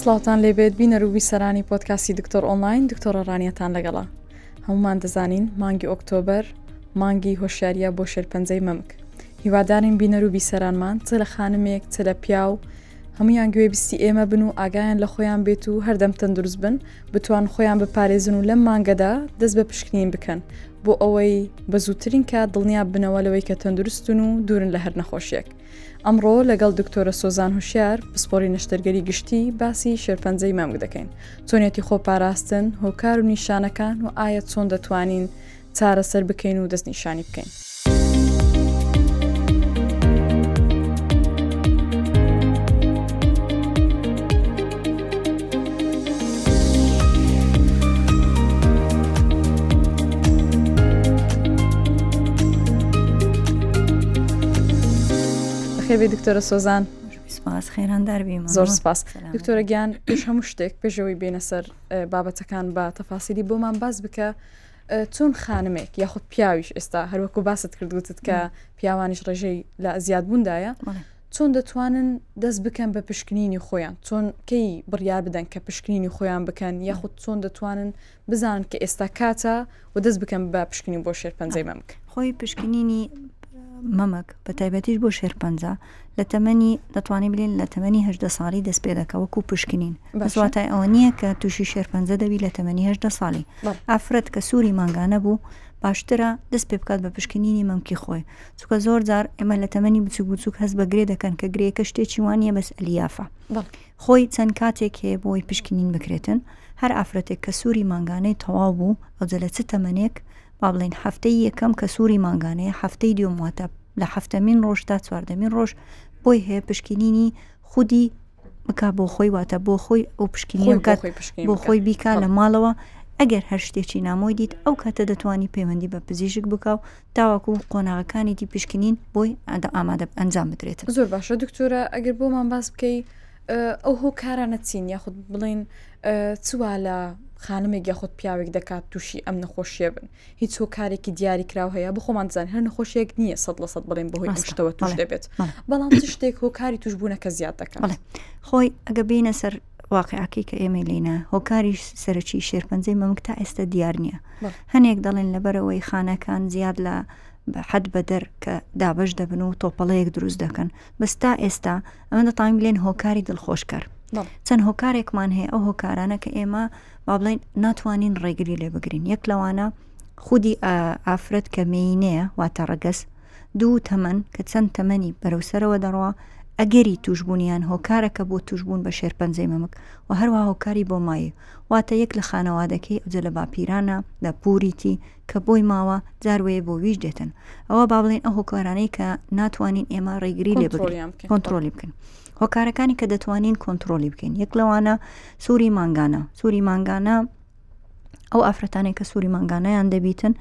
سڵاوان لێبێت بینەر و بیسەرانی پۆتکاسی دکتۆر ئۆنلاین دکتۆرە ڕانیەتان لەگەڵا هەمومان دەزانین مانگی ئۆکتۆبەر مانگی هۆشیاریە بۆ شێرپەنجەی مەمک هیوادارین بینەر و بیسەرانمان چ لە خانمێک چ لە پیاو هەموویان گوێبیستی ئێمە بن و ئاگایان لە خۆیان بێت و هەردەم تەندروست بن بتوان خۆیان بپارێزن و لەم مانگەدا دەست بە پشکنین بکەن بۆ ئەوەی بە زووترین کات دڵنیا بنەوە لەوەی کە تەندروستن و دوورن لە هەر نەخۆشیێک ئەمڕۆ لەگەڵ دکتۆرە سۆزان هوشیار پسپۆری نەشتەرگەری گشتی باسی شێرپەنجەی مەمک دەکەین چۆنێتی خۆپاراستن هۆکار و نیشانەکان و ئایا چۆن دەتوانین چارەسەر بکەین و دەستنیشانی بکەین. بەخێبی دکتۆرە سۆزان سپاس خێراندار بیم زۆر سپاس دکتۆرە گیان پێش هەموو شتێک پێشەوەی بینە سەر بابەتەکان بە تەفاسیری بۆمان باز بکە چۆن خانمێک یاخود پیاویش ئێستا هەروەکو باست کرد گوتت کە پیاوانیش ڕێژەی لە زیاد بووندایە چۆن دەتوانن دەست بکەن بە پشکنینی خۆیان چۆن کەی بڕیار بدەن کە پشکنینی خۆیان بکەن یاخود چۆن دەتوانن بزانن کە ئێستا کاتە و دەست بکەن بە پشکنین بۆ شێرپەنجەی مەمک خۆی پشکنینی مەمک بە تایبەتیش بۆ شێرپەنجە لە تەمەنی دەتوانین بلێن لە تەمەنی هەژدە ساڵی دەست پێ دەکە وەکو پشکنین بەسواتای ئەوە نییە کە تووشی شێرپەنجە دەبی لە تەمەنی هەژدە ساڵی ئافرەت کە سووری مانگانە بوو باشترە دەست پێ بکات بە پشکنینی مەمکی خۆی چکە زۆر جار ئێمە لە تەمەنی بچوک بچوک هەست بە گرێ دەکەن کە گرێکە شتێکی وانە بەس ئەلیافە خۆی چەند کاتێک هەیە بۆی پشکنین بکرێتن هەر ئافرەتێک کە سووری مانگانەی تەواو بوو ئەوجە لە چ تەمەنێک با بڵێین هەفتەی یەکەم کە سووری مانگانەیە هەفتەی دوێم واتە لە هەفتەمین ڕۆژ تا چواردەمین ڕۆژ بۆی هەیە پشکنینی خودی بک بۆ خۆی واتە بۆ خۆی ئەو پشکنینی بکات بۆ خۆی بیکا لە ماڵەوە ئەگەر هەر شتێکی نامۆی دیت ئەو کاتە دەتوانی پەیوەندی بە پزیشک بکە و تاواکو قۆناغەکانی دی پشکنین بۆی ئەدا ئامادە ئەنجام بدرێت زۆر باشە دکتۆرە ئەگەر بۆمان باس بکەی ئەو هۆکارانە چین یاخود بڵین چوا لە خانمێک یاخود پیاوێک دەکات تووشی ئەم نەخۆشیە بن هیچ هۆکارێکی دیاری کراو هەیە بخۆمان زان هەر نەخۆشیێک نییە سە لە سە بڵێن بەهۆی شتەوە توش دەبێت بەڵام شتێک هۆکاری توشببوونەکە زیاد دەکەن خۆی ئەگە بینە سەر واقعەکەی کە ئێمە لینە هۆکاری سەرەکی شێرپەنجەی مەمک تا ئێستا دیار نییە هەنێک دەڵێن لەبەرەوەی خانەکان زیاد لە حەد بەدەر کە دابش دەبن و تۆپەڵەیەک دروست دەکەن بەس تا ئێستا ئەمە دەتوانین بلێن هۆکاری دڵخۆشکەر چەند هۆکارێکمان هەیە ئەو هۆکارانە کە ئێمە با بڵێن ناتوانین ڕێگری لێ بگرین یەک لەوانە خودی ئافرەت کە مینەیە واتە ڕەگەز دوو تەمەن کە چەند تەمەنی بەرەوسەرەوە دەڕوا ئەگەری توشببوونیان هۆکارەکە بۆ توشببوون بە شێرپەنجەی مەمک و هەروە هۆکاری بۆ مای واتە یەک لە خانەوادەکەی ئەوجە لە باپیرانە لە پوریتی کە بۆی ماوە جار وەیە بۆ ویش دێتن ئەوە با بڵێن ئەو هۆکارانەی کە ناتوانین ئێمە ڕێگری لێ کۆنتترۆلی بکەن هۆکارەکانی کە دەتوانین کۆنتترۆلی بکەین یەک لەوانە سووری مانگانە سووری مانگانە ئەو ئافرەتانێک کە سووری مانگانەیان دەبیتن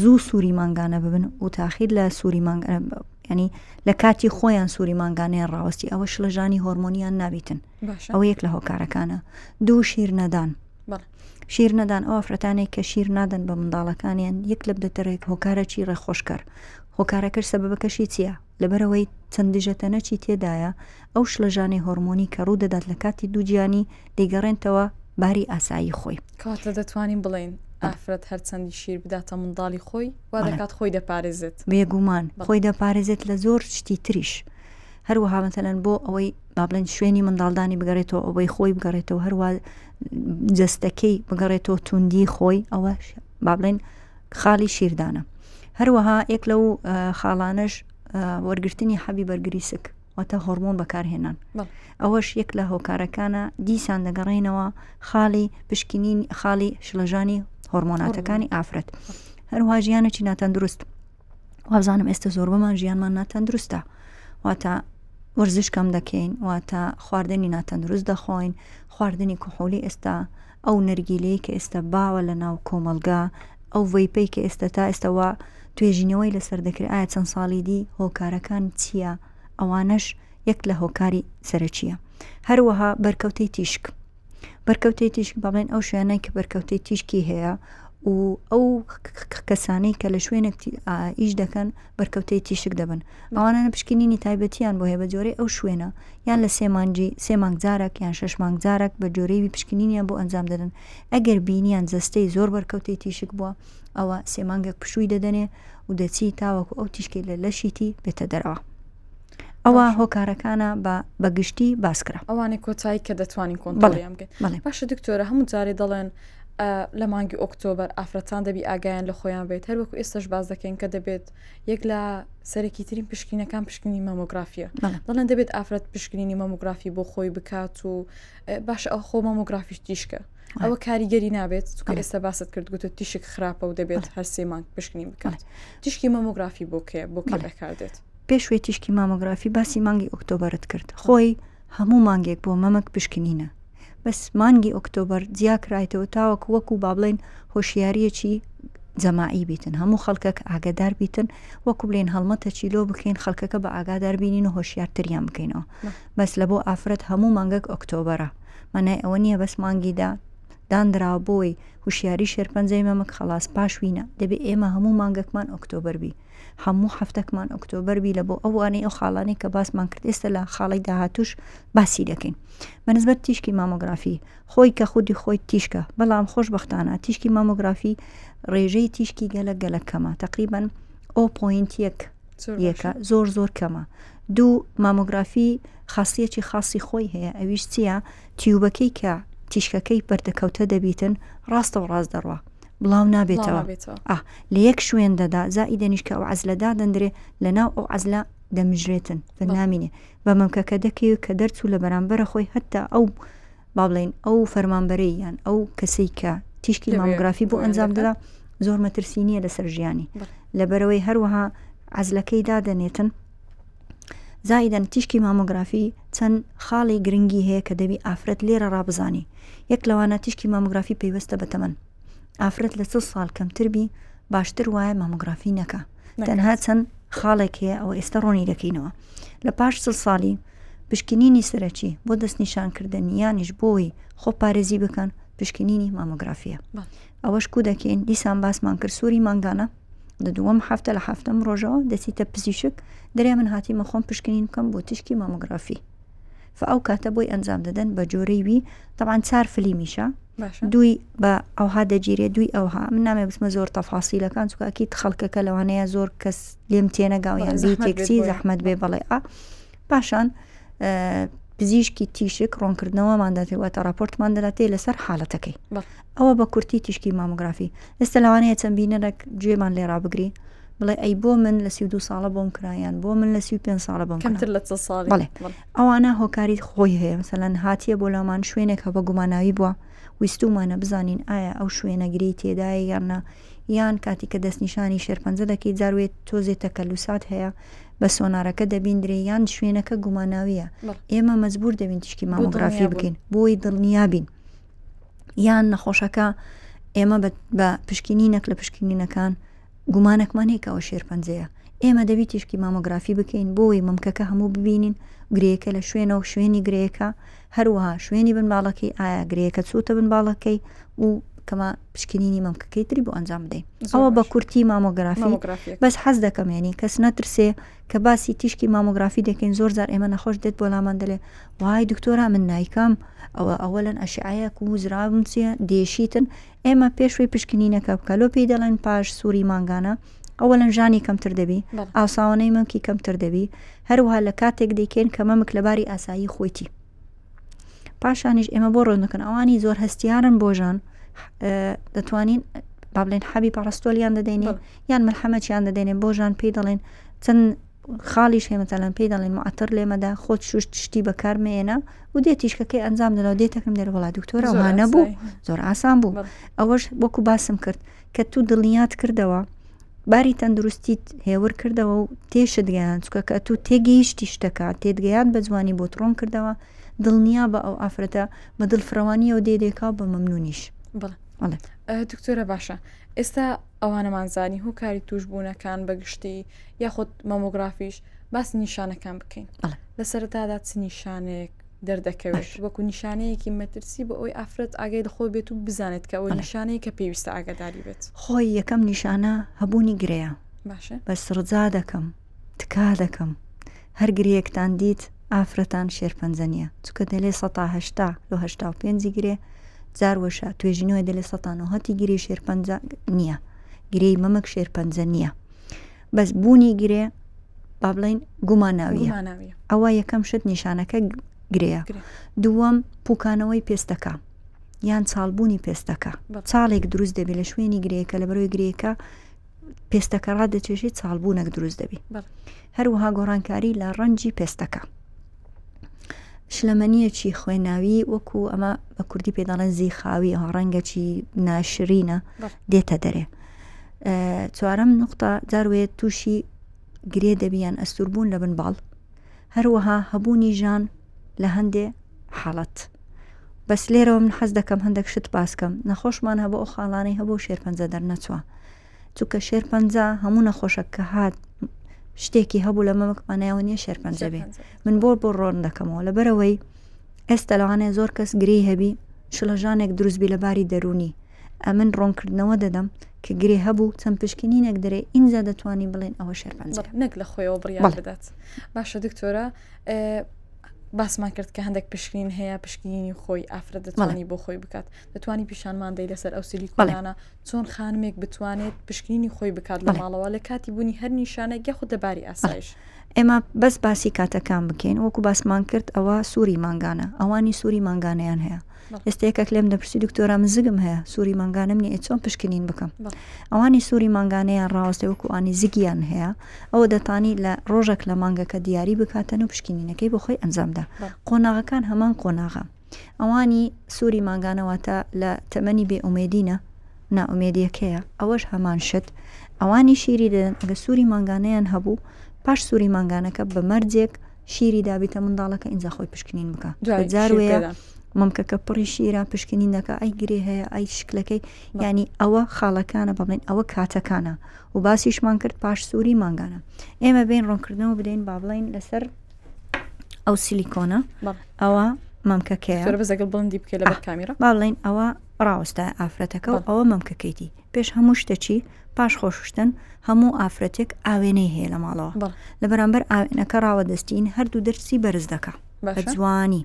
زوو سووری مانگانە ببن و تاخیر لە سووری مانگانە ینی لە کاتی خۆیان سووری مانگانەیان ڕاوەستی ئەوە شلەژانی هۆرمۆنیان نابیتن ئەو یەک لە هۆکارەکانە دوو شیر نەدان شیر نەدان ئەو ئافرەتانەی کە شیر نادەن بە منداڵەکانیان یەک لە بدەتەرێک هۆکارەکی ڕێخۆشکەر هۆکارەکەش سەبەکەشی چییە لەبەرەوەی چەند دژەتەنەچی تێدایە ئەو شلەژانی هۆرمۆنی کە ڕوو دەدات لە کاتی دووگیانی دەیگەڕێنتەوە باری ئاسایی خۆی کاتە دەتوانین بڵین ئافرەت هەرچەندی شیر بداتە منداڵی خۆی وا دەکات خۆی دەپارێزێت بێگومان خۆی دەپارێزێت لە زۆر شتی تریش هەروەها مەتەلەن بۆ ئەوەی بابلێن شوێنی منداڵدانی بگەڕێتەوە ئەوەی خۆی بگەڕێتەوە هەروە جستەکەی بگەڕێتەوە توندی خۆی ئەوە با بڵێن خاڵی شیردانە هەروەها یەک لەو خاڵانش وەرگرتنی حەبی بەرگری سک واتە هۆرمۆن بەکارهێنان ئەوەش یەک لە هۆکارەکانە دیسان دەگەڕینەوە خاڵی پشکنین خاڵی شلەژانی هۆرمۆناتەکانی ئافرەت هەروها ژیانە چیناتەندروست وابزانم ئێستا زۆربەمان ژیانمان ناتەندروستە واتە وەرزش کەم دەکەین واتە خواردنی ناتەندروست دەخۆین خواردنی کحولی ئێستا ئەو نەرگیلەیە کە ئێستا باوە لە ناو کۆمەلگا ئەو وەیپەی کە ئێستا تا ئێستاوە توێژینەوەی لەسەر دەکرێت ئایا چەند ساڵی دی هۆکارەکان چییە؟ ئەوانەش یەک لە هۆکاری سەرەکیە هەروەها بەرکەوتەی تیشک بەرکەوتەی تیشک بەڵێن ئەو شوێنە کە بەرکەوتەی تیشکی هەیە و ئەو کەسانی کە لە شوێنێک ئیش دەکەن بەرکەوتەی تیشک دەبن ئەوانە پشکنینی تایبەتیان بۆ هەیە بە جۆرەی ئەو شوێنە یان لە سێمانجی سێ مانگجارێک یان شش مانگجارێک بە جۆرەی پشکنینیان بۆ ئەنجام دەدن ئەگەر بینیان جستەی زۆر بەرکەوتەی تیشک بووە ئەوە سێمانگەک پشووی دەدەنێ و دەچی تاوەکو ئەو تیشکی لە لەشیتی بێتە دەرەوە. ئەوە هۆکارەکانە بە بەگشتی باسکرا ئەوانە کۆتایی کە دەتوانین کۆنتڵیان بکەین باشە دکتۆرە هەموو جارێ دەڵێن لە مانگی ئۆکتۆبەر ئافرەتان دەبی ئاگایان لە خۆیان بێت هەروەکو ئێستش باز دەکەین کە دەبێت یەک لە سەرەکی ترین پشکینەکان پشکنی مەمۆگرافیە دەڵێن دەبێت ئافرەت پشکنینی مەمۆگرافی بۆ خۆی بکات و باش ئەو خۆ مەمۆگرافیش تیشکە ئەوە کاریگەری نابێت چکە ئێستا باست کرد گوتە تیشک خراپە و دەبێت هەرسێمان پشکنی بکات تیشکی مەمۆگرافی بۆکێ بۆ کە بەکاردێت پێشوەی تیشکی مامۆگرافی باسی مانگی ئۆکتۆبەرت کرد خۆی هەموو مانگێک بۆ مەمک پشکنینە بەس مانگی ئۆکتۆبەر جیاکرایتەوە تاوەکو وەکو با بڵێن هۆشیاریەکی جەماعی بیتن هەموو خەڵکەک ئاگدار بیتن وەکو بلێن هەڵمەتە چیلۆ بکەین خەڵکەکە بە ئاگادار بینین و هۆشیارتریان بکەینەوە بەس لە بۆ ئافرەت هەموو مانگەک ئۆکتۆبەرە مەنای ئەوە نییە بەس مانگیدا دانرا بۆی هوشیاری شێرپەنجەی مەمک خلاص پاشوینە دەبێ ئێمە هەموو مانگەکمان ئۆکتۆبەر بی هەموو هەفتەکمان ئۆکتۆبەر بی لە بۆ ئەو وانەی ئەو خاڵانەی کە باسمان کرد ئێستا لە خاڵی داهاتوش باسی دەکەین بەنسبەت تیشکی مامۆگرافی خۆی کە خودی خۆی تیشکە بەڵام خۆشببختانە تیشکی مامۆگرافی ڕێژەی تیشکی گەلە گەلە کەمە تقریبان ئۆ پوینت یەک یەکە زۆر زۆر کەمە دوو مامۆگرافی خاصیەکی خاصی خۆی هەیە ئەویش چییە تیوبەکەی کە تیشکەکەی بەردەکەوتە دەبیتن ڕاستە و ڕاست دەڕوە بڵاو نابێتەوە ئاه لە یەک شوێن دەدا زائی دەنیشکە و عزلەدا دەندرێ لە ناو ئەو عزلە دەمژرێتن بە نامینێ بە مەمکەکە دەکەوێت کە دەرچوو لە بەرامبەرە خۆی هەتا ئەو با بڵین ئەو فەرمانبەرەی یان ئەو کەسەی کە تیشکی مامگرافی بۆ ئەنجام دەدا زۆر مەترسینیە لەسەر ژیانی لەبەرەوەی هەروەها عزلەکەی دادەنێتن زائیدەن تیشکی مامۆگرافی چەند خاڵی گرنگی هەیە کە دەبی ئافرەت لێرە ڕابزانانی یەک لەوانە تیشکی مامۆگرافی پەیوەستە بە تەمەن ئافرەت لە سە ساڵ کەمتر بی باشتر وایە مامۆگرافی نەکە تەنها چەند خاڵێک هەیە ئەو ئێستا ڕۆنی دەکەینەوە لە پاش سە ساڵی پشکنینی سەرەکی بۆ دەستنیشانکردن یانیش بۆی خۆپارێزی بکەن پشکنینی مامۆگرافیە ئەوەش کو دەکەین دیسان باسمان کرد سووری مانگانە لە دووەم هەفتە لە هەفتەم ڕۆژەوە دەچیتە پزیشک دەرێ من هاتیمە خۆم پشکنین بکەم بۆ تشکی مامۆگرافی فئەو کاتە بۆی ئەنجام دەدەن بە جۆرەی وی تەوان چار فلیمیشە دوی بە ئەوها دەگیرێ دوی ئەوها من نامێ بسمە زۆر تەفاسیلەکان چکاکی خەڵکەکە لەوانەیە زۆر کەس لێم تێنەگاو یان زیتێکسی زەحمت بێ بەڵێ پاشان پزیشکی تیشک ڕۆنکردنەوەمان دەتێ واتە راپۆرتمان دەداتێ لەسەر حالەتەکەی ئەوە بە کورتی تیشکی مامۆگرافی. ئێستا لەوانەیە چەند بینەرێک گوێمان لێ ڕابگری بڵێ ئەی بۆ من لە سی و دوو ساڵە بۆم کرایان بۆ من لە سی و پێنج ساڵە بۆم کەمتر لە چل ساڵ بڵێ بڵێ. ئەوانە هۆکاری خۆی هەیە مثلەن هاتیە بۆ لامان شوێنێک هە بە گوماناوی بووە ویستومانە بزانین ئایا ئەو شوێنە گرێی تێدایە یان نا یان کاتی کە دەستنیشانی شێرپەنجە دەکەیت جاروێت تۆزێ تەکەلوسات هەیە بە سۆنارەکە دەبیندرێ یان شوێنەکە گوماناویە بڵێ. ئێمە مەجبور دەبین تیشکی بۆ مامۆگرافی دڵنیا بوون. بکەین بۆی دڵنیا بین یان نەخۆشەکە ئێمە بە پشکینینەک لە پشکینینەکان گومانەکمان هێکەوە شێرپەنجەیە ئێمە دەبی تیشکی مامۆگرافی بکەین بۆی ممکەکە هەموو ببینین گرێەکە لە شوێنەوە شوێنی گرێەکە هەروەها شوێنی بن باڵەکەی ئایا گرێەکە چوتە بن باڵەکەی و کەمە پشکنینی مەمکەکەی تری بۆ ئەنجام بدەین ئەوە بە کورتی مامۆگرافی بەس حەز دەکەمێنی کەس نەترسێ کە باسی تیشکی مامۆگرافی دەکەین زۆر زار ئێمە نەخۆش دێت بۆ لامان دەلێ وای دکتۆرا من نایکەم ئەوە ئەوەلەن ئەشعەیە کو زراون چیە دێشیتن ئێمە پێشوەی پشکنینەکە بکە لۆ پێی دەڵێن پاش سووری مانگانە ئەوەلەن ژانی کەمتر دەبی ئاساوانەی مەمکی کەمتر دەبی هەروها لە کاتێک دەکەین کە مەمک لەباری ئاسایی خۆیتی پاشانیش ئێمە بۆ ڕۆنەکەن ئەوانی زۆر هەستیارن بۆ ژان دەتوانین بابلێن حەبی پاڕستۆلیان دەدەینێ یان مەحەمەچیان دەدەێن بۆ ژان پێی دەڵێن چەند خاڵیش هەیە مەسەلەن پێی دەڵێن معطر لێ مەدە، خۆت شوشت شتی بەکار مەیەنە و دێ تیشکەکەی ئەنجام دەنەوە دێتەکەم دەرێ وڵا دکتۆرە زۆر وانە بوو ئاسایی. زۆر ئاسان بوو بەڵێ. ئەوەش وەکو باسم کرد کە تو دڵنیات کردەوە باری تەندروستیت هێور کردەوە و تێشت گەیاند چکە کە تو تێگەیشتی شتەکە تێتگەیاند بە جوانی بۆت ڕوون کردەوە دڵنیا بە ئەو ئافرەتە بە دڵفرەوانیەوە دێ دێکا و بە مەمنونیش بڵێ بەڵێ. ئە، دکتۆرە باشە ئێستا ئەوانەمان زانی هۆکاری توشبوونەکان بەگشتی یاخود مەمۆگرافیش باس نیشانەکان بکەین لە سەرتادا چ نیشانێک دەردەکەوێت وەکو نیشانەیەکی مەترسی بۆ ئەوی ئافرەت ئاگەی لەخۆ بێت و بزانێت کە ئەوە نیشانەیە کە پێویستە ئاگاداری بێت خۆی یەکەم نیشانە هەبوونی گرەیە باشە بەس ڕجا دەکەم تکا دەکەم هەر گرێیەکتان دیت ئافرەتان شێرپەنجە نییە چکە دەلێ سەتا هەشتا لۆ هەشتا و پێنجی گرێ جار وەشە توێژینەوە دەلێ سەتا نۆهەتی گرێ شێرپەنجە نییە گرێی مەمەک شێرپەنجە نییە بەس بوونی گرێ با بڵین گوماناویە ئەوە یەکەم شت نیشانەکە گرەیە دووەم پوکانەوەی پێستەکە یان چاڵبوونی پێستەکە چاڵێک دروست دەبێت لە شوێنی گرێکە لە بەرەوەی گرێکە پێستەکە ڕادەچێژی چاڵبوونەک دروست دەبی هەروەها گۆڕانکاری لە ڕەنجی پێستەکە شلەمەنیەکی خوێناوی وەکو ئەمە بە کوردی پێداڵەن زی خاوی ڕەنگەکی ناشرینە دێتە دەرێ چوارەم نقطە جاروێ تووشی گرێ دەبیان ئەستوربوون لە بن باڵ هەروەها هەبوونی ژان لە هەندێ حاڵەت بەس لێرەوە من حەز دەکەم هەندێک شت باسکەم نەخۆشمان هەبوو ئەو خاڵانەی هەبوو شێرپەنجە دەرنەچوە چونکە شێرپەنجە هەموو نەخۆشە کە هات شتێکی هەبوو لە مەمەکمانایەوە نیە شێرپەنجە بێ من بۆ بۆ ڕۆن دەکەمەوە لە بەرەوەی ئێستا لەوانێ زۆر کەس گری هەبی شڵەژانێک دروستبی لە باری دەرونی ئەمن ڕۆنکردنەوە دەدەم کە گرێ هەبوو چەند پشکنینێک دەرێ ئینجا دەتوانین بڵێن ئەوە شێرپەنجە نەک لە خۆیەوە بڕیان بدات باشە دکتۆرە باسمان کرد کە هەندێک پشکین هەیە پشکینی خۆی ئافرەت دەتوانانی بۆ خۆی بکات دەتوانی پیشانمان دەی لەسەر ئەو سری کۆلانە چۆن خانمێک بتوانێت پشکینی خۆی بکات لە ماڵەوە لە کاتی بوونی هەر نیشانە گە خود دەباری ئاسایش ئێمە بەس باسی کاتەکان بکەین وەکو باسمان کرد ئەوە سووری مانگانە ئەوانی سووری مانگانیان هەیە ئێستا یەکێک لێم دەپرسی دکتۆرا من زگم هەیە سووری مانگانەم نیە چۆن پشکنین بکەم ئەوانی سووری مانگانەیان ڕاوەستێ وەکوانی زگیان هەیە ئەوە دەتانی لە ڕۆژێک لە مانگەکە دیاری بکاتەن و پشکنینەکەی بۆ خۆی ئەنجامدا قۆناغەکان هەمان قۆناغە ئەوانی سووری مانگانەواتە لە تەمەنی بێ ئومێدینە ناومێدیەکەیە ئەوەش هەمان شت ئەوانی شیری دەدەن ئەگە سووری مانگانەیان هەبوو پاش سووری مانگانەکە بە مەرجێک شیری دابیتە منداڵەکە ئینجا خۆی پشکنین بکە جار وەیە مەمکەکە پڕی شیرە پشکنین دەکە ئەی گرێ هەیە ئەی شکلەکەی ینی ئەوە خاڵەکانە بەڵێن ئەوە کاتەکانە و باسیشمان کرد پاش سووری مانگانە ئێمە بین ڕوونکردنەوە بدەین با بڵین لەسەر ئەو سیلیکۆنە ئەوە مەمکەکەیە بەزەگەڵ بڵندی بکە لە کامیرا با بڵین ئەوە ڕاوەستای ئافرەتەکە و ئەوە مەمکەکەیتی پێش هەموو شتەچی پاش خۆششتن هەموو ئافرەتێک ئاوێنەی هەیە لە ماڵەوە لە بەرامبەر ئاوێنەکە ڕاوە دەستین هەردوو دەرسی بەرز دەکە بە جوانی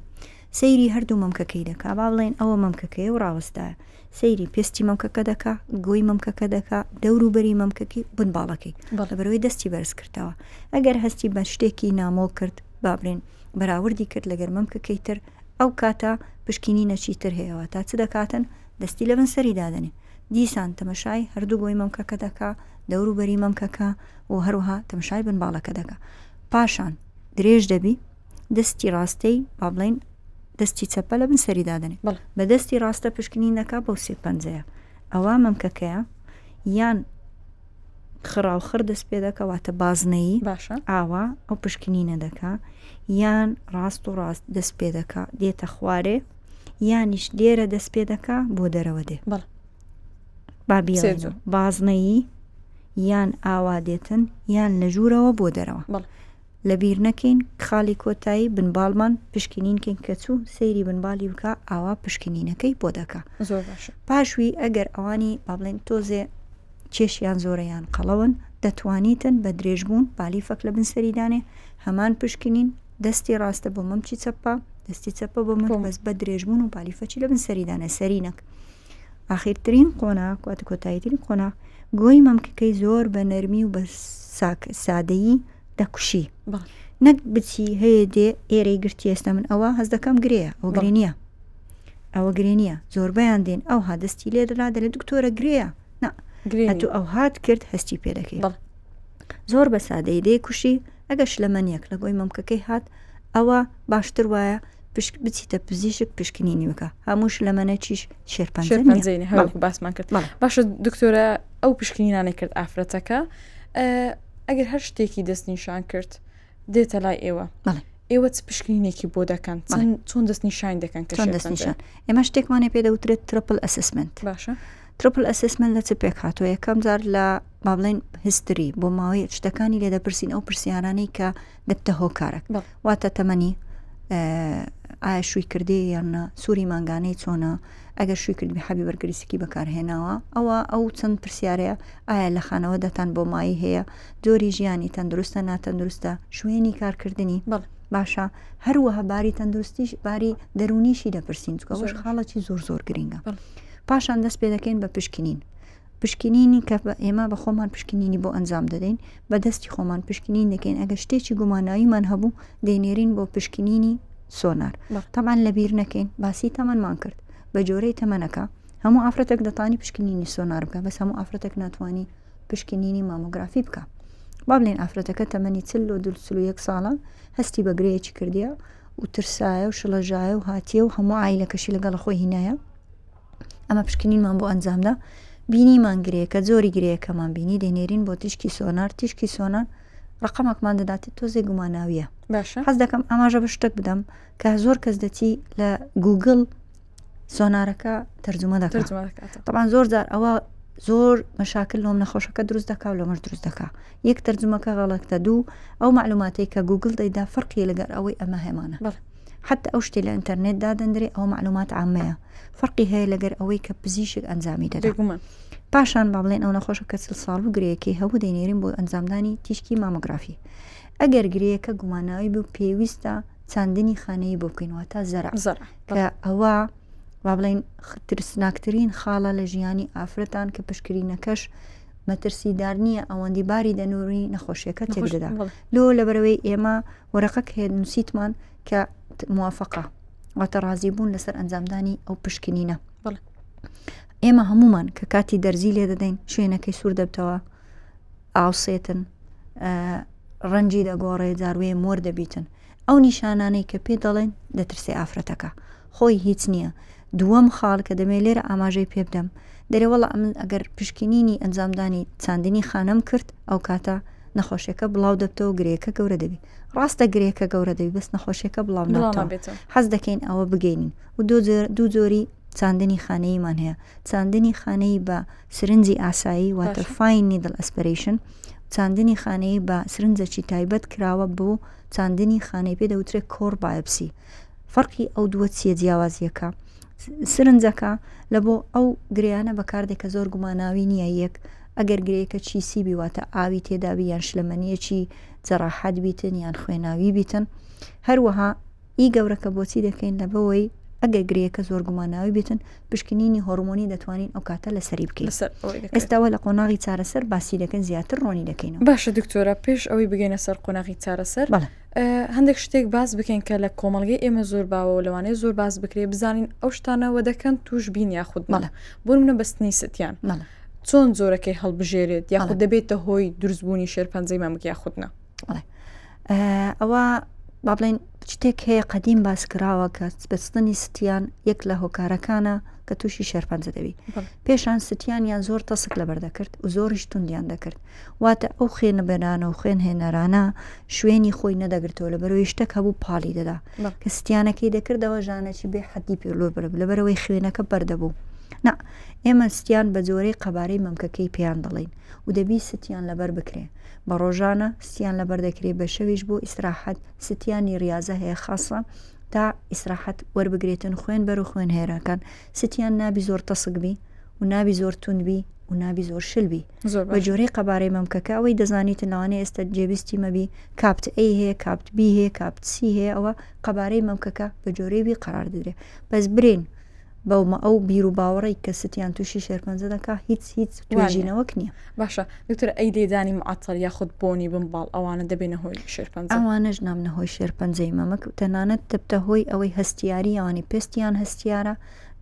سەیری هەردوو مەمکەکەی دەکا با بڵێن ئەوە مەمکەکەی و ڕاوەستایە سەیری پێستی مەمکەکە دەکا گۆی مەمکەکە دەکا دەوروبەری مەمکەکی بن باڵەکەی بەڵە بەرەوەی دەستی بەرز کردەوە ئەگەر هەستی بە شتێکی نامۆ کرد بابرێن بەراوردی کرد لەگەر مەمکەکەی تر ئەو کاتە پشکینی نەچیتر هەیەەوە تا چ دەکاتن دەستی لە بن سەری دادنێ دیسان تەمەشای هەردوو گۆی مەمکەکە دەکا، دەوروبەری مەمکەکە و هەروەها تەمشای بن باڵەکە دەکا. پاشان درێژ دەبی دەستی ڕاستەی با بڵین دەستی چەپە لە بن سەری دادنێ بە دەستی ڕاستە پشکنین دەکا بەو سێ پەنجەیە ئەوە مەمکەکەیە یان خڕاو خڕ دەست پێ دەکەواتە بازنەیی باشە ئاوا ئەو پشکنینە دەکا یان ڕاست و ڕاست دەست پێ دەکا دێتە خوارێ یانیش لێرە دەست پێ دەکا بۆ دەرەوە دێ بەڵ بابیڵێن بازنەیی یان ئاوا دێتن یان لە ژوورەوە بۆ دەرەوە بەڵ لە بیر نەکەین خاڵی کۆتایی بنباڵمان پشکنینکەین کە چوو سەیری بنباڵی بکە ئاوا پشکنینەکەی بۆ دەکا زۆر باش پاشوی ئەگەر ئەوانی بابلێن تۆزێ کێشیان زۆرەیان قەڵەون دەتوانیتن بە درێژبوون بالیفەک لە بنسەریدانێ هەمان پشکنین دەستی ڕاستە بۆ مەمچی چەپە دەستی چەپە بۆ من بەس بە درێژبوون و بالیفەچی لە من سەریدانە سەرینەک ئاخیرترین قۆنا کواتە کۆتاییترین قۆنا گۆی مەمکەکەی زۆر بە نەرمی و بە سادەیی دەکوشی نەک بچی هەیە دێ ئێرەی گرتی ئێستا من ئەوە هەز دەکەم گرێ ئەو گرێ نییە ئەوە گرێ نییە زۆربیان دێن ئەو هادەستی لێ دەلا دەلێ دکتۆرە گرەیە گرێ تو ئەو هاات کرد هەستی پێ دەکەی زۆر بە سادەی دەی کوشی ئەگەر شلەمەنییەک لە گۆی مەمکەکەی هات ئەوە باشتر وایە پشک بچیتە پزیشک پشکنینی بکە هەموو شلەمەنەکیش شێرپەنجە نییە. شێرپەنجەی نییە، هەروەکو باسمان کرد بەڵێ. باشە دکتۆرە ئەو پشکنینانەی کرد ئافرەتەکە ئە، ئەگەر هەر شتێکی دەستنیشان کرد دێتە لای ئێوە بەڵێ. ئێوە چ پشکنینێکی بۆ دەکەن بەڵێ. چەند چۆن دەستنیشان دەکەن کە چۆن شێرپەنجە؟ دەستنیشان ئێمە شتێکمانێ پێ دەوترێت ترپل ئەسسمنت باشە ترپل ئەسسمنت لە چ پێک هاتووە یەکەم جار لە با بڵێن هستری بۆ ماوەی شتەکانی لێ دەپرسین ئەو پرسیارانەی کە دەبتە هۆکارەک واتە تەمەنی ئایا شووی کردی یاننا سووری مانگانەی چۆنا ئەگەر شووی کردبی حەبی بەرگریسکی بەکارهێناوە ئەوە ئەو چەند پرسیارەیە ئایا لە خانەوە دەتان بۆ مایی هەیە جۆری ژیانی تەندروستە ناتەندروستە شوێنی کارکردنی باشە هەروەها باری تەندروستیش باری دەرونیشی دەپرسین چکەش خاڵەتی زۆر زۆر گرنگە پاشان دەست پێ دەکەین بە پشکنین پشکنینی کە ئێمە بە خۆمان پشکنینی بۆ ئەنجام دەدەین بە دەستی خۆمان پشکنین دەکەین ئەگە شتێکی گوماناییمان هەبوو دەینێرین بۆ پشکنینی سۆنار تەمان لە بیر نەکەین باسی تەمەمان کرد بە جۆرەی تەمەنەکە هەموو ئافرەتێک دەتانی پشکنینی سۆنار بکە بەس هەموو ئافرەتێک ناتوانانی پشکنینی مامۆگرافی بکە با بڵێن ئافرەتەکە تەمەنی چل لۆ دول سلو یەک ساڵە هەستی بە گرەیەکی کردیە و ترسایە و شڵەژایە و هاتیە و هەموو ئایلەکەشی لەگەڵ خۆی هینایە ئەمە پشکنینمان بۆ ئەنجامدا بینیمان گرێکە زۆری گرێەکەمان بینی دەینێرین بۆ تیشکی سۆنار تیشکی سۆنار ڕقەمەکمان دەداتی تۆزێ گوماناویە باشە حەز دەکەم ئاماژە بە شتێک بدەم کە زۆر کەس دەچی لە گوگل سۆنارەکە تەرجمە دەکات تەبان زۆر جار ئەوە زۆر مەشاکل لۆم نەخۆشەکە دروست دەکا و لەمەش دروست دەکا یەک تەرجمەکە غەڵەتە دوو ئەو معلوماتەی کە گوگل دەیدا فەرقی لەگەر ئەوەی ئەمە هەمانە. حتی ئەو شتەی لە ئینتەرنێت دادەندرێ ئەوە معلومات عامەیە فەرقی هەیە لەگەر ئەوەی کە پزیشک ئەنجامی دەدا بێگومان پاشان با بڵێن ئەو نەخۆشە کە چل ساڵ و گرەیەکی هەبوو دەینێرین بۆ ئەنجامدانی تیشکی مامۆگرافی ئەگەر گرەیەکە گوماناوی بوو پێویستە چاندنی خانەیی بۆ بکەین واتە زەرع زەرع کە ئەوە با بڵێن ترسناکترین خاڵە لە ژیانی ئافرەتان کە پشکرینەکەش مەترسیدار نییە ئەوەندی باری دەنووری نەخۆشیەکە تێک دەدا لۆ لەبەرەوەی ئێمە وەرەقەک هەیە نووسیتمان کە موافقە واتە ڕازی بوون لەسەر ئەنجامدانی ئەو پشکنینە بڵێ ئێمە هەمومان کە کاتی دەرزی لێ دەدەین شوێنەکەی سوور دەبتەوە ئاوسێتن ڕەنجی دەگۆڕێ جاروێ مۆر دەبیتن ئەو نیشانانەی کە پێ دەڵێن دەترسێ ئافرەتەکە خۆی هیچ نییە دووەم خاڵ کە دەمێ لێرە ئاماژەی پێ بدەم دەرێ وەڵا ئەمن ئەگەر پشکنینی ئەنجامدانی چاندنی خانم کرد ئەو کاتە نەخۆشیەکە بڵاو دەبتەوە گرێەکە گەورە دەبی ڕاستە گرێەکە گەورە دەبی بەس نەخۆشیەکە بڵاو ناتەوە حەز دەکەین ئەوە بگەینین و دوو جۆری چاندنی خانەیمان هەیە چاندنی خانەی بە سرنجی ئاسایی واتە فین نیدڵ ئەسپەرشن چاندنی خانەی بە سرنجەکی تایبەت کراوە بۆ چاندنی خانەی پێ دەوترێت کۆڕ بایبسی فەرقی ئەو دووە چییە جیاوازیەکە سرنجەکە لە بۆ ئەو گریانە بەکاردێک کە زۆر گوماناوی نییە یەک ئەگەر گرەیەکە چی سی بیواتە ئاوی تێداوی یان شلەمەنیەکی جەراحات بیتن یان خوێناوی بیتن هەروەها ئی گەورەکە بۆچی دەکەین لە بەوەی ئەگەر گرەیەکە زۆر گوماناوی بێتن پشکنینی هۆرمۆنی دەتوانین ئەو کاتە لەسەری بکەین ئێستاوە لە قۆناغی چارەسەر باسی دەکەن زیاتر ڕۆنی دەکەین باشە دکتۆرە پێش ئەوەی بگەینە سەر قۆناغی چارەسەر هەندێک شتێک باس بکەین کە لە کۆمەلگەی ئێمە زۆر باوە و لەوانەیە زۆر باس بکرێ بزانین ئەو شتانەوە دەکەن توش بین یاخود مەڵە بۆ منە بەستنی ستیان مەڵە چۆن زۆرەکەی هەڵبژێرێت یاخود دەبێتە هۆی دروستبوونی شێرپەنجەی مەمک یاخودنا ئەوە با بڵێن شتێک هەیە قەدیم باسکراوە کە بەستنی ستیان یەک لە هۆکارەکانە کە تووشی شێرپەنجە دەوی پێشان ستیان یان زۆر تەسک لەبەر دەکرد و زۆریش توندیان دەکرد واتە ئەو خوێنە بەرانە و خوێن هێنەرانە شوێنی خۆی نەدەگرتەوە لە بەرەوەی شتەک هەبوو پاڵی دەدا کە ستیانەکەی دەکردەوە ژانەی بێ حەدی پێ لۆ بەرە لە بەرەوەی خوێنەکە بەردەبوو نا ئێمە ستیان بە جۆرەی قەبارەی مەمکەکەی پێیان دەڵین و دەبی ستیان لەبەر بکرێ بە ڕۆژانە ستیان لەبەر دەکرێ بە شەویش بۆ ئیسراحەت ستیانی ریاضە هەیە خاصە تا ئیسراحەت وەربگرێتن خوێن بەر و خوێن هێراکان ستیان نابی زۆر تەسک بی و نابی زۆر تون بی و نابی زۆر شل بی بە جۆرەی قەبارەی مەمکەکە ئەوەی دەزانیتن لەوانێ ئێستا جێبیستی مەبی کاپت ئەی هەیە کاپت بی هەیە کاپت سی هەیە ئەوە قەبارەی مەمکەکە بە جۆرەی بی قرار دەدرێ بەس برین بەومە ئەو بیر و باوەڕی کە ستیان تووشی شێرپەنجە دەکا هیچ هیچ توێژینەوەک نییە باشە دکتۆر ئەی لێدانی معتەڵ یاخود بۆنی بمباڵ ئەوانە دەبێنە هۆی شێرپەنجە ئەوانەش نامنە هۆی شێرپەنجەی مەمک و تەنانەت دەبتە هۆی ئەوەی هەستیاری ئەوانی پێستیان هەستیارە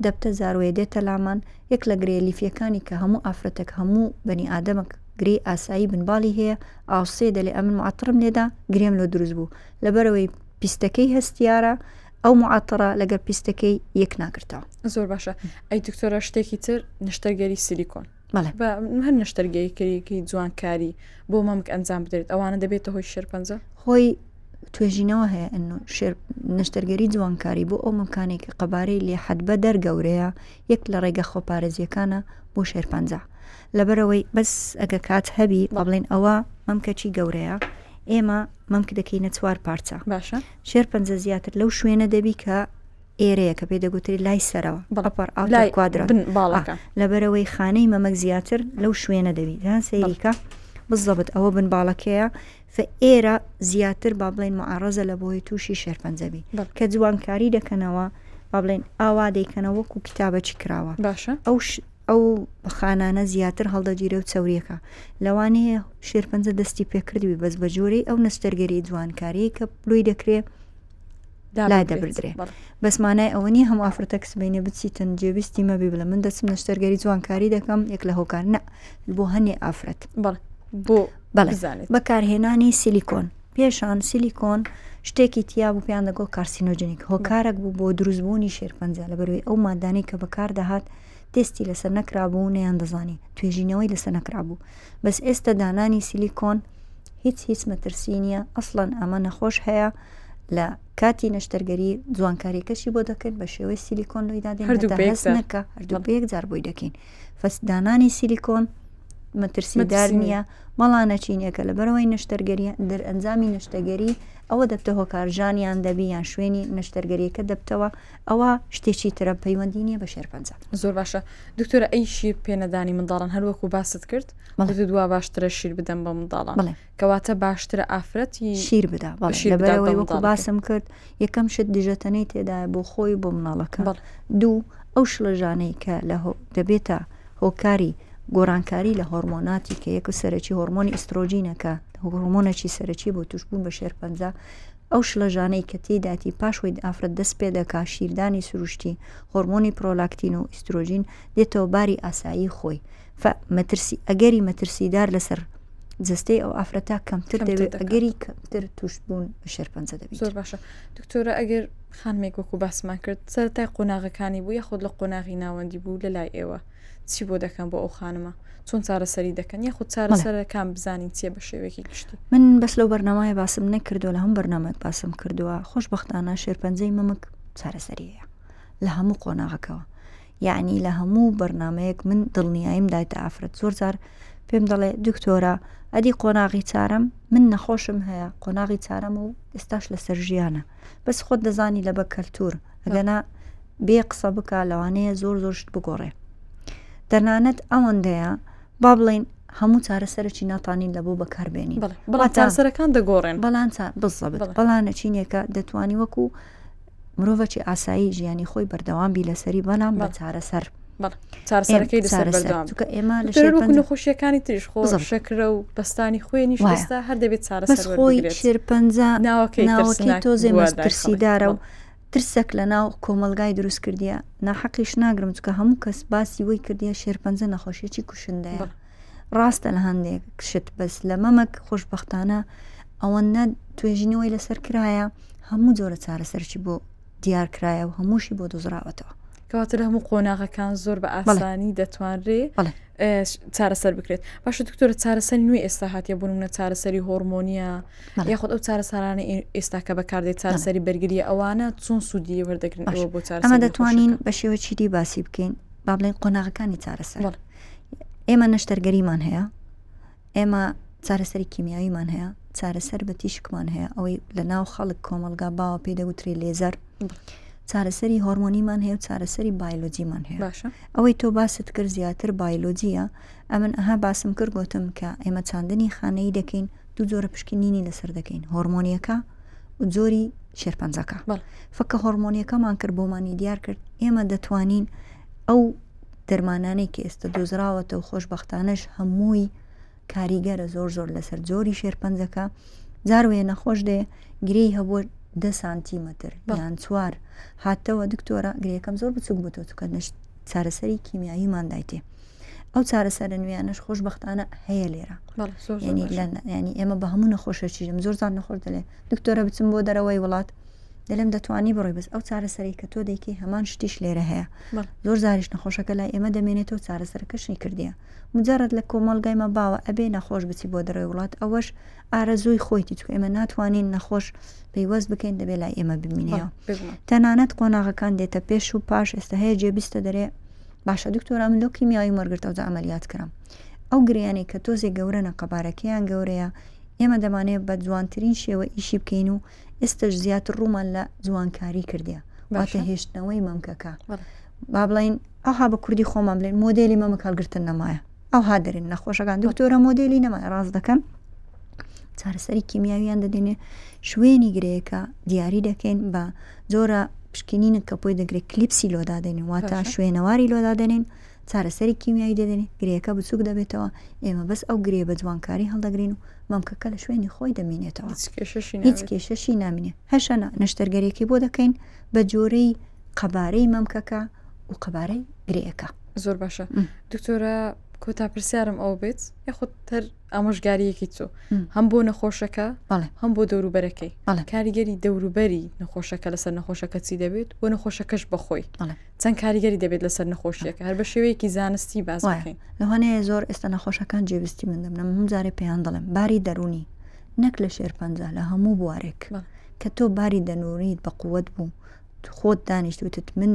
دەبتە زارۆیە دێتە لامان یەک لە گرێ لیفیەکانی کە هەموو ئافرەتەک هەموو بەنی ئادەمک گری ئاسایی بنباڵی هەیە ئاوسێ دەلێ ئەمن معتڕم لێدا گرێم لۆ دروست بوو لەبەرەوەی پیستەکەی هەستیارە ئەو معاتڕە لەگەر پیستەکەی یەک ناکردەوە زۆر باشە ئەی دکتۆرە شتێکی تر نشتەرگەری سیلیکۆن بەڵێ. بە هەر نەشتەرگەیەکەیەکی جوانکاری بۆ مەمک ئەنجام بدرێت ئەوانە دەبێتە هۆی شێرپەنجە هۆی توێژینەوە هەیە ئەن و شێر نەشتەرگەری جوانکاری بۆ ئەو مەمکانێکی قەبارەی لێ حەدبە دەرگەورەیە یەک لە ڕێگە خۆپارێزیەکانە بۆ شێرپەنجە لەبەرەوەی بەس ئەگە کات هەبی با بڵێن ئەوە مەمکەچی گەورەیە ئێمە مەمک دەکەینە چوار پارچە باشە شێرپەنجە زیاتر لەو شوێنە دەبی کە ئێرەیە کە پێ دەگوتری لای سەرەوە بەڵپەر ئاڵای کوادرا باڵەکە لەبەرەوەی خانەی مەمەک زیاتر لەو شوێنە دەبی دان سەیریکە بزەبت ئەوە بن باڵەکەیە فە ئێرە زیاتر با بڵین معڕزە لە بۆی تووشی شێرپەنجەبی کە جوانکاری دەکەنەوە با بڵێن ئاوا دەیکەنە وەکو کتابەچی کراوە باشە ئەو ئەو بەخانانە زیاتر هەڵدەگیرە و چاوریەکە لەوانەیە شێرپەنجە دەستی پێکردوی بەس بە جۆرەی ئەو نەستەرگەری جوانکاری کە لوی دەکرێت لادەبردرێ بەس مانای ئەوە نیە هەموو ئافرەتەک سبینێ بچیتن جێویستی مەبی بڵێ من دەچم نەشتەرگەری جوانکاری دەکەم یەک لە هۆکار نە بۆ هەنێ ئافرەت بۆ بەڵێزانێت بەکارهێنانی سیلیکۆن پێشان سیلیکۆن شتێکی تیا بوو پێیان دەگۆڵ کارسینۆجنیک هۆکارێک بوو بۆ دروستبوونی شێرپەنجە لە بەروی ئەو مادانەی کە بەکار دەهات تستی لەسەر نەکرابوو نەیان دەزانی توێژینەوەی لەسەر نەکرابوو بەس ئێستا دانانی سیلیکۆن هیچ هیچ مەترسی نییە ئەسڵەن ئەمە نەخۆش هەیە لە کاتی نەشتەرگەری جوانکاریەکەشی بۆ دەکرد بە شێوەی سیلیکۆن لۆی دادێن هەستنەکە هەردوو بە یەکجار بۆی دەکەین فەسدانانی سیلیکۆن مەترسیدار نییە مەڵانە چینەکە لە بەرەوەی نەشتەرگەری دەرئەنجامی نەشتەگەری ئەوە دەبتە هۆکارژانیان دەبی یان شوێنی نەشتەرگەریەکە دەبتەوە ئەوە شتێکی ترە پەیوەندی نیە بە شێرپەنجە. زۆر باشە دکتۆرە ئەی شیر پێنەدانی منداڵان هەروەکو باست کرد مەڵێت دوا باشترە شیر بدەم بە منداڵان بڵێ کەواتە باشترە ئافرەتی شیر بدا بەڵێ وەکو باسم کرد یەکەم شت دژەتەنەی تێدا بۆ خۆی بۆ مناڵەکە بڵ دوو ئەو شڵەژانەی کە لە دەبێتە هۆکاری گۆرانکاری لە هۆرمۆناتی کە یەکە سەرەکی هۆرمۆنی ئیسترۆجینەکە هۆرمۆنەکی سەرەکی بۆ توشببوون بە شێرپەنجە ئەو شڵەژانەی کە تێیداتی پاش وەید ئافرەت دەست پێدەکا شیردانی سروشتی، هۆرمۆنی پرۆلاکتین و ئیسترۆجین دێتەوە باری ئاسایی خۆی، ف مەترسی ئەگەری مەترسیدار لەسەر جستەی ئەو ئافرەتا کەمتر دەوێت ئەگەری کەمتر توشبوون بە شێرپەنجە دەبێت زۆر باشە دکتۆرە ئەگەر خانمێک وەکو باسمان کرد سەرای قۆناغەکانی بوو یاخود لە قۆناغی ناوەندی بوو لە لای ئێوە چی بۆ دەکەن بۆ ئەو خانمە چۆن چارەسەری دەکەن یاخود چارەسەرەکان بزانین چیە بە شێوەیەکی گشتی من بەس لەو بەرنمای باسم نەکردو لە هەم بەرنمەت باسم کردووە خۆشببختانە شێرپەنجەی مەمک چارەسەریەیە لە هەموو قۆناغەکەەوە یعنی لە هەموو بەرنمەیەک من دڵنیاییم دایتە ئافرەت زۆر جار پێم دەڵێ دکتۆرە ئەدی قۆناغی چارەم من نەخۆشم هەیە قۆناغی چارەم و ئێستاش لەسەر ژیانە بەس خۆت دەزانی لە بە کەلتور ئەگەنا بێ قسە بکە لەوانەیە زۆر زۆر شت بگۆڕێ تەنانەت ئەوەندەیە با بڵین هەموو چارەسەرکی ناتانین لە بۆ بەکاربێنی بڵات چارەسەرەکان دەگۆڕێن بەڵان بزە بەڵانە چینێکە دەتوانی وەکو مرۆڤەکی ئاسایی ژیانی خۆی بەردەوام بی لەسەری بەڵام بە چارەسەر. چارەسەرەکەی لەسەر بەردەوام چونکە ئێمە لە شێر وەکو نەخۆشیەکانی تریش خۆ بزڕ. شەکرە و پەستانی خوێنی نیش ئێستا هەر دەبێت چارەسەر بەس خۆی وەربگرێت شێرپەنجە ناوەکەی ناوەکەی ترسناک تۆزێ بووە لای مەترسیدارە و خەڵک. ترسەک لە ناو کۆمەلگای دروست کردیە ناحەقیش ناگرم چکە هەموو کەس باسی وەی کردیە شێرپەنجە نەخۆشیەکی کوشندەیە بەڵێ. ڕاستە لە هەندێک شت بەس لە مەمەک خۆشببختانە ئەوەندە توێژینەوەی لەسەر کرایە هەموو جۆرە چارەسەرکی بۆ دیارکرایە و هەمووشی بۆ دۆزراوەتەوە کەواتە لە هەموو قۆناغەکان زۆر بە ئاسانی دەتوانرێ چارەسەر بکرێت باش دکتۆرە چارەسەری نوێ ئێستا هااتێ بوون منە چارەسەری هۆرمۆنیە یاخود ئەو چارەسەرانە ئێستا کە بەکاردێت چارەسەری بەرگری ئەوانە چۆن سوودی وەردەگرن بۆ چارە ئەمە دەتوانین بە شێوە چیدی باسی بکەین با بڵێن قۆناغەکانی چارەسەر ئێمە نەشتەرگەریمان هەیە ئێمە چارەسەری کیمیاویمان هەیە چارەسەر بە تیشکمان هەیە ئەوەی لە ناو خەڵک کۆمەلگا باوە پێی دەگوترێ لێزەر چارەسەری هۆرمۆنیمان هەیە و چارەسەری بایلۆجیمان هەیە باشە ئەوەی تۆ باست کرد زیاتر بایلۆجیە ئەمن ئەها باسم کرد گوتم کە ئێمە چاندنی خانەی دەکەین دوو جۆرە پشکنینی لەسەر دەکەین هۆرمۆنیەکە و جۆری شێرپەنجەکە فکە هۆرمۆنیەکەمان کرد بۆمانی دیار کرد ئێمە دەتوانین ئەو دەرمانانەی کە ئێستا دۆزراوەتە و خۆشببختانەش هەمووی کاریگەرە زۆر زۆر لەسەر جۆری شێرپەنجەکە جاروێ نەخۆش دێ گرێی هەبووە دە سانتیمەتر یان چوار هاتەوە دکتۆرە گرێەکەم زۆر بچوک بۆ تۆ توکە نشت چارەسەری کیمیاییمان دایتێ ئەو چارەسەرە نوێیانەش خۆشببختانە هەیە لێرە ینی ئێمە بە هەموو نەخۆشەچیرم زۆر زان نەخۆش دەلێ دکتۆرە بچم بۆ دەرەوەی وڵات دەلێم دەتوانی بڕۆی بەس ئەو چارەسەری کە تۆ دەیکەی هەمان شتیش لێرە هەیە زۆر زاریش نەخۆشەکە لای ئێمە دەمێنێتەوە چارەسەرەکەشنی کردیە مجارڕت لە کۆمەلگایمە باوە ئەبێ نەخۆش بچی بۆ دەرەوەی وڵات ئەوەش ئارەزووی خۆیتی چکە ئێمە ناتوانین نەخۆش پەیوەست بکەین دەبێ لای ئێمە ببینەوە تەنانەت قۆناغەکان دێتە پێش و پاش ئێستا هەیە جێ بیستە دەرێ باشە دکتۆرا من لۆ کیمیایی مەرگرتە و ئەمەلیات کرم ئەو گریانەی کە تۆزێ گەورەە قەبارەکەیان گەورەیە ئێمە دەمانێت بە جوانترین شێوە ئیشی بکەین و ئێستش زیاتر ڕوومان لە جوانکاری کردیا واتە هێشتنەوەی مەمکەکە با بڵین ئەها بە کوردی خۆمان بڵێن مۆدلی مەمە کاڵگرتن نەمایە ئەوها دەرێن نەخۆشەکان دکتۆرە مۆدلی نەما ڕاست دەکەن چارەسەری کیمیاویان دەدێنێ شوێنی گرەیەەکە دیاری دەکەین بە جۆرە پشکنینە کە پۆی دەگرێت کلیپسی لۆدادێنین واتە شوێنەواری لۆدادێنین چارەسەری کیمیایی دەدەنێ، گرێیەکە بچووک دەبێتەوە، ئێمە بەس ئەو گرێیە بە جوانکاری هەڵدەگرین و مەمکەکە لە شوێنی خۆی دەمینێتەوە، هیچ کێشەشی نامینێ، هەشەنە نەشتەرگەریەکەی بۆ دەکەین بە جۆرەی قەبارەی مەمکەکە و قەبارەی گرێیەکە. زۆر باشە دکتۆرە کۆتا پرسیارم ئەو بێت یاخود تەر ئامۆژگاریەکی چۆ هەم بۆ نەخۆشەکە هەم بۆ دەوروبەرەکەی کاریگەری دەوروبەری نەخۆشەکە لەسەر نەخۆشەکە چی دەبێت بۆ نەخۆشەکەش بەخۆی چەند کاریگەری دەبێت لەسەر نەخۆشیەکە هەر بە شێوەیەکی زانستی باسەکەین لەوانەیە زۆر ئێستا نەخۆشەکان جێبستی من دەبنم هەم جارێ پێیان دەڵێم باری دەرونی نەک لە شێرپەنجە لە هەموو بوارێک کە تۆ باری دەنووریت بە قووەت بوو خۆت دانیشتوتت من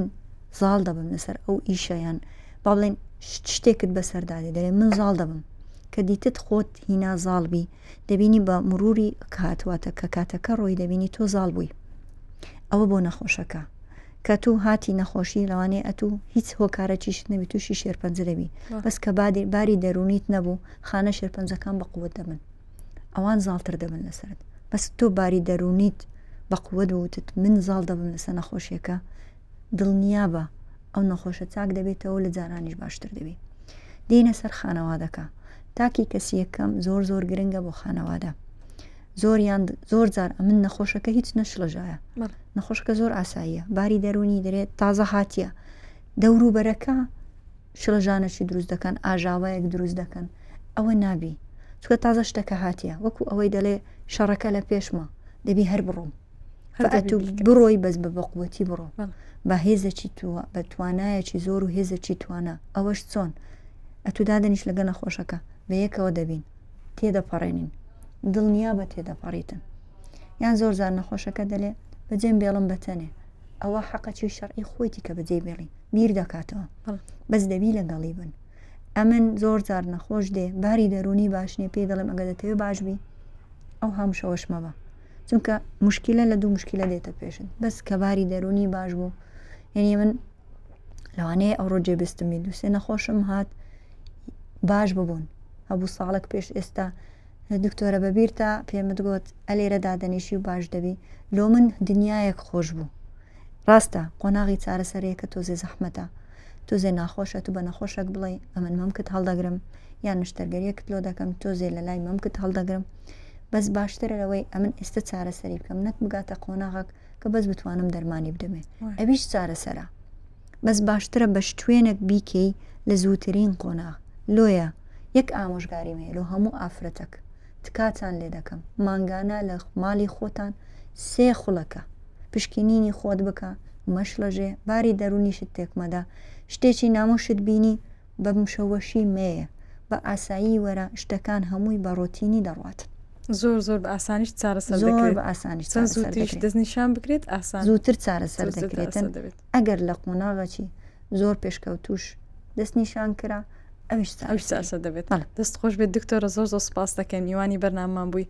زاڵ دەبم لەسەر ئەو ئیشە یان با بڵێن شتێکت بەسەردادێ دەێ من زاڵ دەبم کە دیتت خۆت هینا زاڵبی دەبینی بە مروری کاتواتە کە کاتەکە ڕۆی دەبینی تۆ زاڵ بووی ئەوە بۆ نەخۆشەکە کە تو هاتی نەخۆشی لەوانێ ئەتو هیچ هۆکارە چیشت نەبی تووشی شێرپەنجە دەبی بەس کە باری دەرونیت نەبوو خانە شێرپەنجەکان بە قوت دەبن ئەوان زاڵتر دەبن لەسرت بەس تۆ باری دەرونیت بەقوت وتت من زاڵ دەبم لەسەر نەخۆشیەکە دڵنیابە ئەو نەخۆشە چاک دەبێتەوە لە جارانیش باشتر دەبێت دێنە سەر خانەوادەکە تاکی کەسیەکەم زۆر زۆر گرنگە بۆ خانەوادە زۆریان زۆر جار ئەمن نەخۆشەکە هیچ نەشلەژایە نەخۆشکە زۆر ئاساییە باری دەرونی دەرێت تازە هااتە دەوروبەرەکە شڵەژانێکی دروست دەکەن ئاژاوەیەک دروست دەکەن ئەوە نابی چکە تازە شتەکە هاتیە وەکو ئەوەی دەڵێ شەڕەکە لە پێشمە دەبی هەر بڕۆم فەتو بڕۆی بەس بە بەقوەتی بڕۆ بە هێزەکی تووە بە توانایەکی زۆر و هێزەکی توانە ئەوەش چۆن ئەتو دادنیش لەگە نەخۆشەکە بە یەکەوە دەبین تێدەپەڕێنین دڵنیا بە تێدەپەڕیتن یان زۆر جار نەخۆشەکە دەلێ بەجێم بێڵم بەتەنێ ئەوە حەقەچی شەڕعی خۆیتی کە بەجێ بێڵی بیر دەکاتەوە بەس دەبی لەگەڵی بن ئەمن زۆر جار نەخۆش دێ باری دەرونی باشنێ پێی دەڵم ئەگە دەتەوێ باش بی ئەو هەم شەوەش مەبە چونکە مشکلە لە دوو مشکلە دێتە پێشن بەس کە باری دەرونی باش بوو یعنی من لەوانەیە ئەو ڕۆژێ بستمی دووسێ نەخۆشم هات باش ببوون هەبوو ساڵک پێش ئێستا دکتۆرە بەبیرتە پێمت گۆت ئەلێرە دادەنیشی و باش دەبی لۆ من دنیایەک خۆش بوو ڕاستە قۆناغی چارەسەرەیەکە تۆزێ زەحمەتە تۆزێ ناخۆشە تو بە نەخۆشەک بڵێ ئەمن مەمکت هەڵدەگرم یان نشتەرگەریەکت لۆ دەکەم تۆزێ لە لای مەمکت هەڵدەگرم بەس باشترە لەوەی ئەمن ئێستا چارەسەری بکەم نەک بگاتە قۆناغک کە بەس بتوانم دەرمانی بدەمێ ئەویش چارەسەرە بەس باشترە بە شتوێنەک بیکەی لە زووترین قۆناغ لۆیە یەک ئامۆژگاریم هەیە لۆ هەموو ئافرەتەک تکاتان لێ دەکەم مانگانە لە ماڵی خۆتان سێ خولەکە پشکنینی خۆت بکە مەشڵەژێ باری دەروونیشت تێکمەدە شتێکی نامۆ شت بینی بە مشەوەشی مەیە، بە ئاسایی وەرە، شتەکان هەمووی بە ڕۆتینی دەڕوات. زۆر زۆر بە ئاسانیش چارەسەر دەکرێت. زۆر بە ئاسانیش چارەسەر دەکرێت. چەند زووتریش دەستنیشان بکرێت ئاسان. زووتر چارەسەر دەکرێتن. ئەگەر لە قۆناغەکی زۆر پێشکەوتووش دەستنیشان کرا ئەویش چارەسەر دەبێت. دەست خۆش بێت دکتۆرە زۆر زۆر سپاس دەکەین میوانی بەرنامەمان بووی.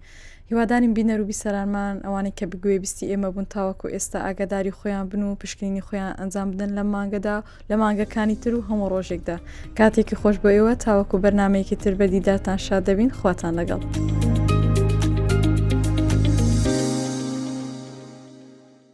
هیوادارین بینەر و بیسەرانمان ئەوانەی کە گوێبیستی ئێمە بوون تاوەکو ئێستا ئاگاداری خۆیان بن و پشکنینی خۆیان ئەنجام بدەن لەم مانگەدا. لە مانگەکانی تر و هەموو ڕۆژێکدا کاتێکی خۆش بۆ ئێوە تاوەکو بەرنمەیەکی تر بەدیداتان شاد دەبین خواتان لەگەڵ.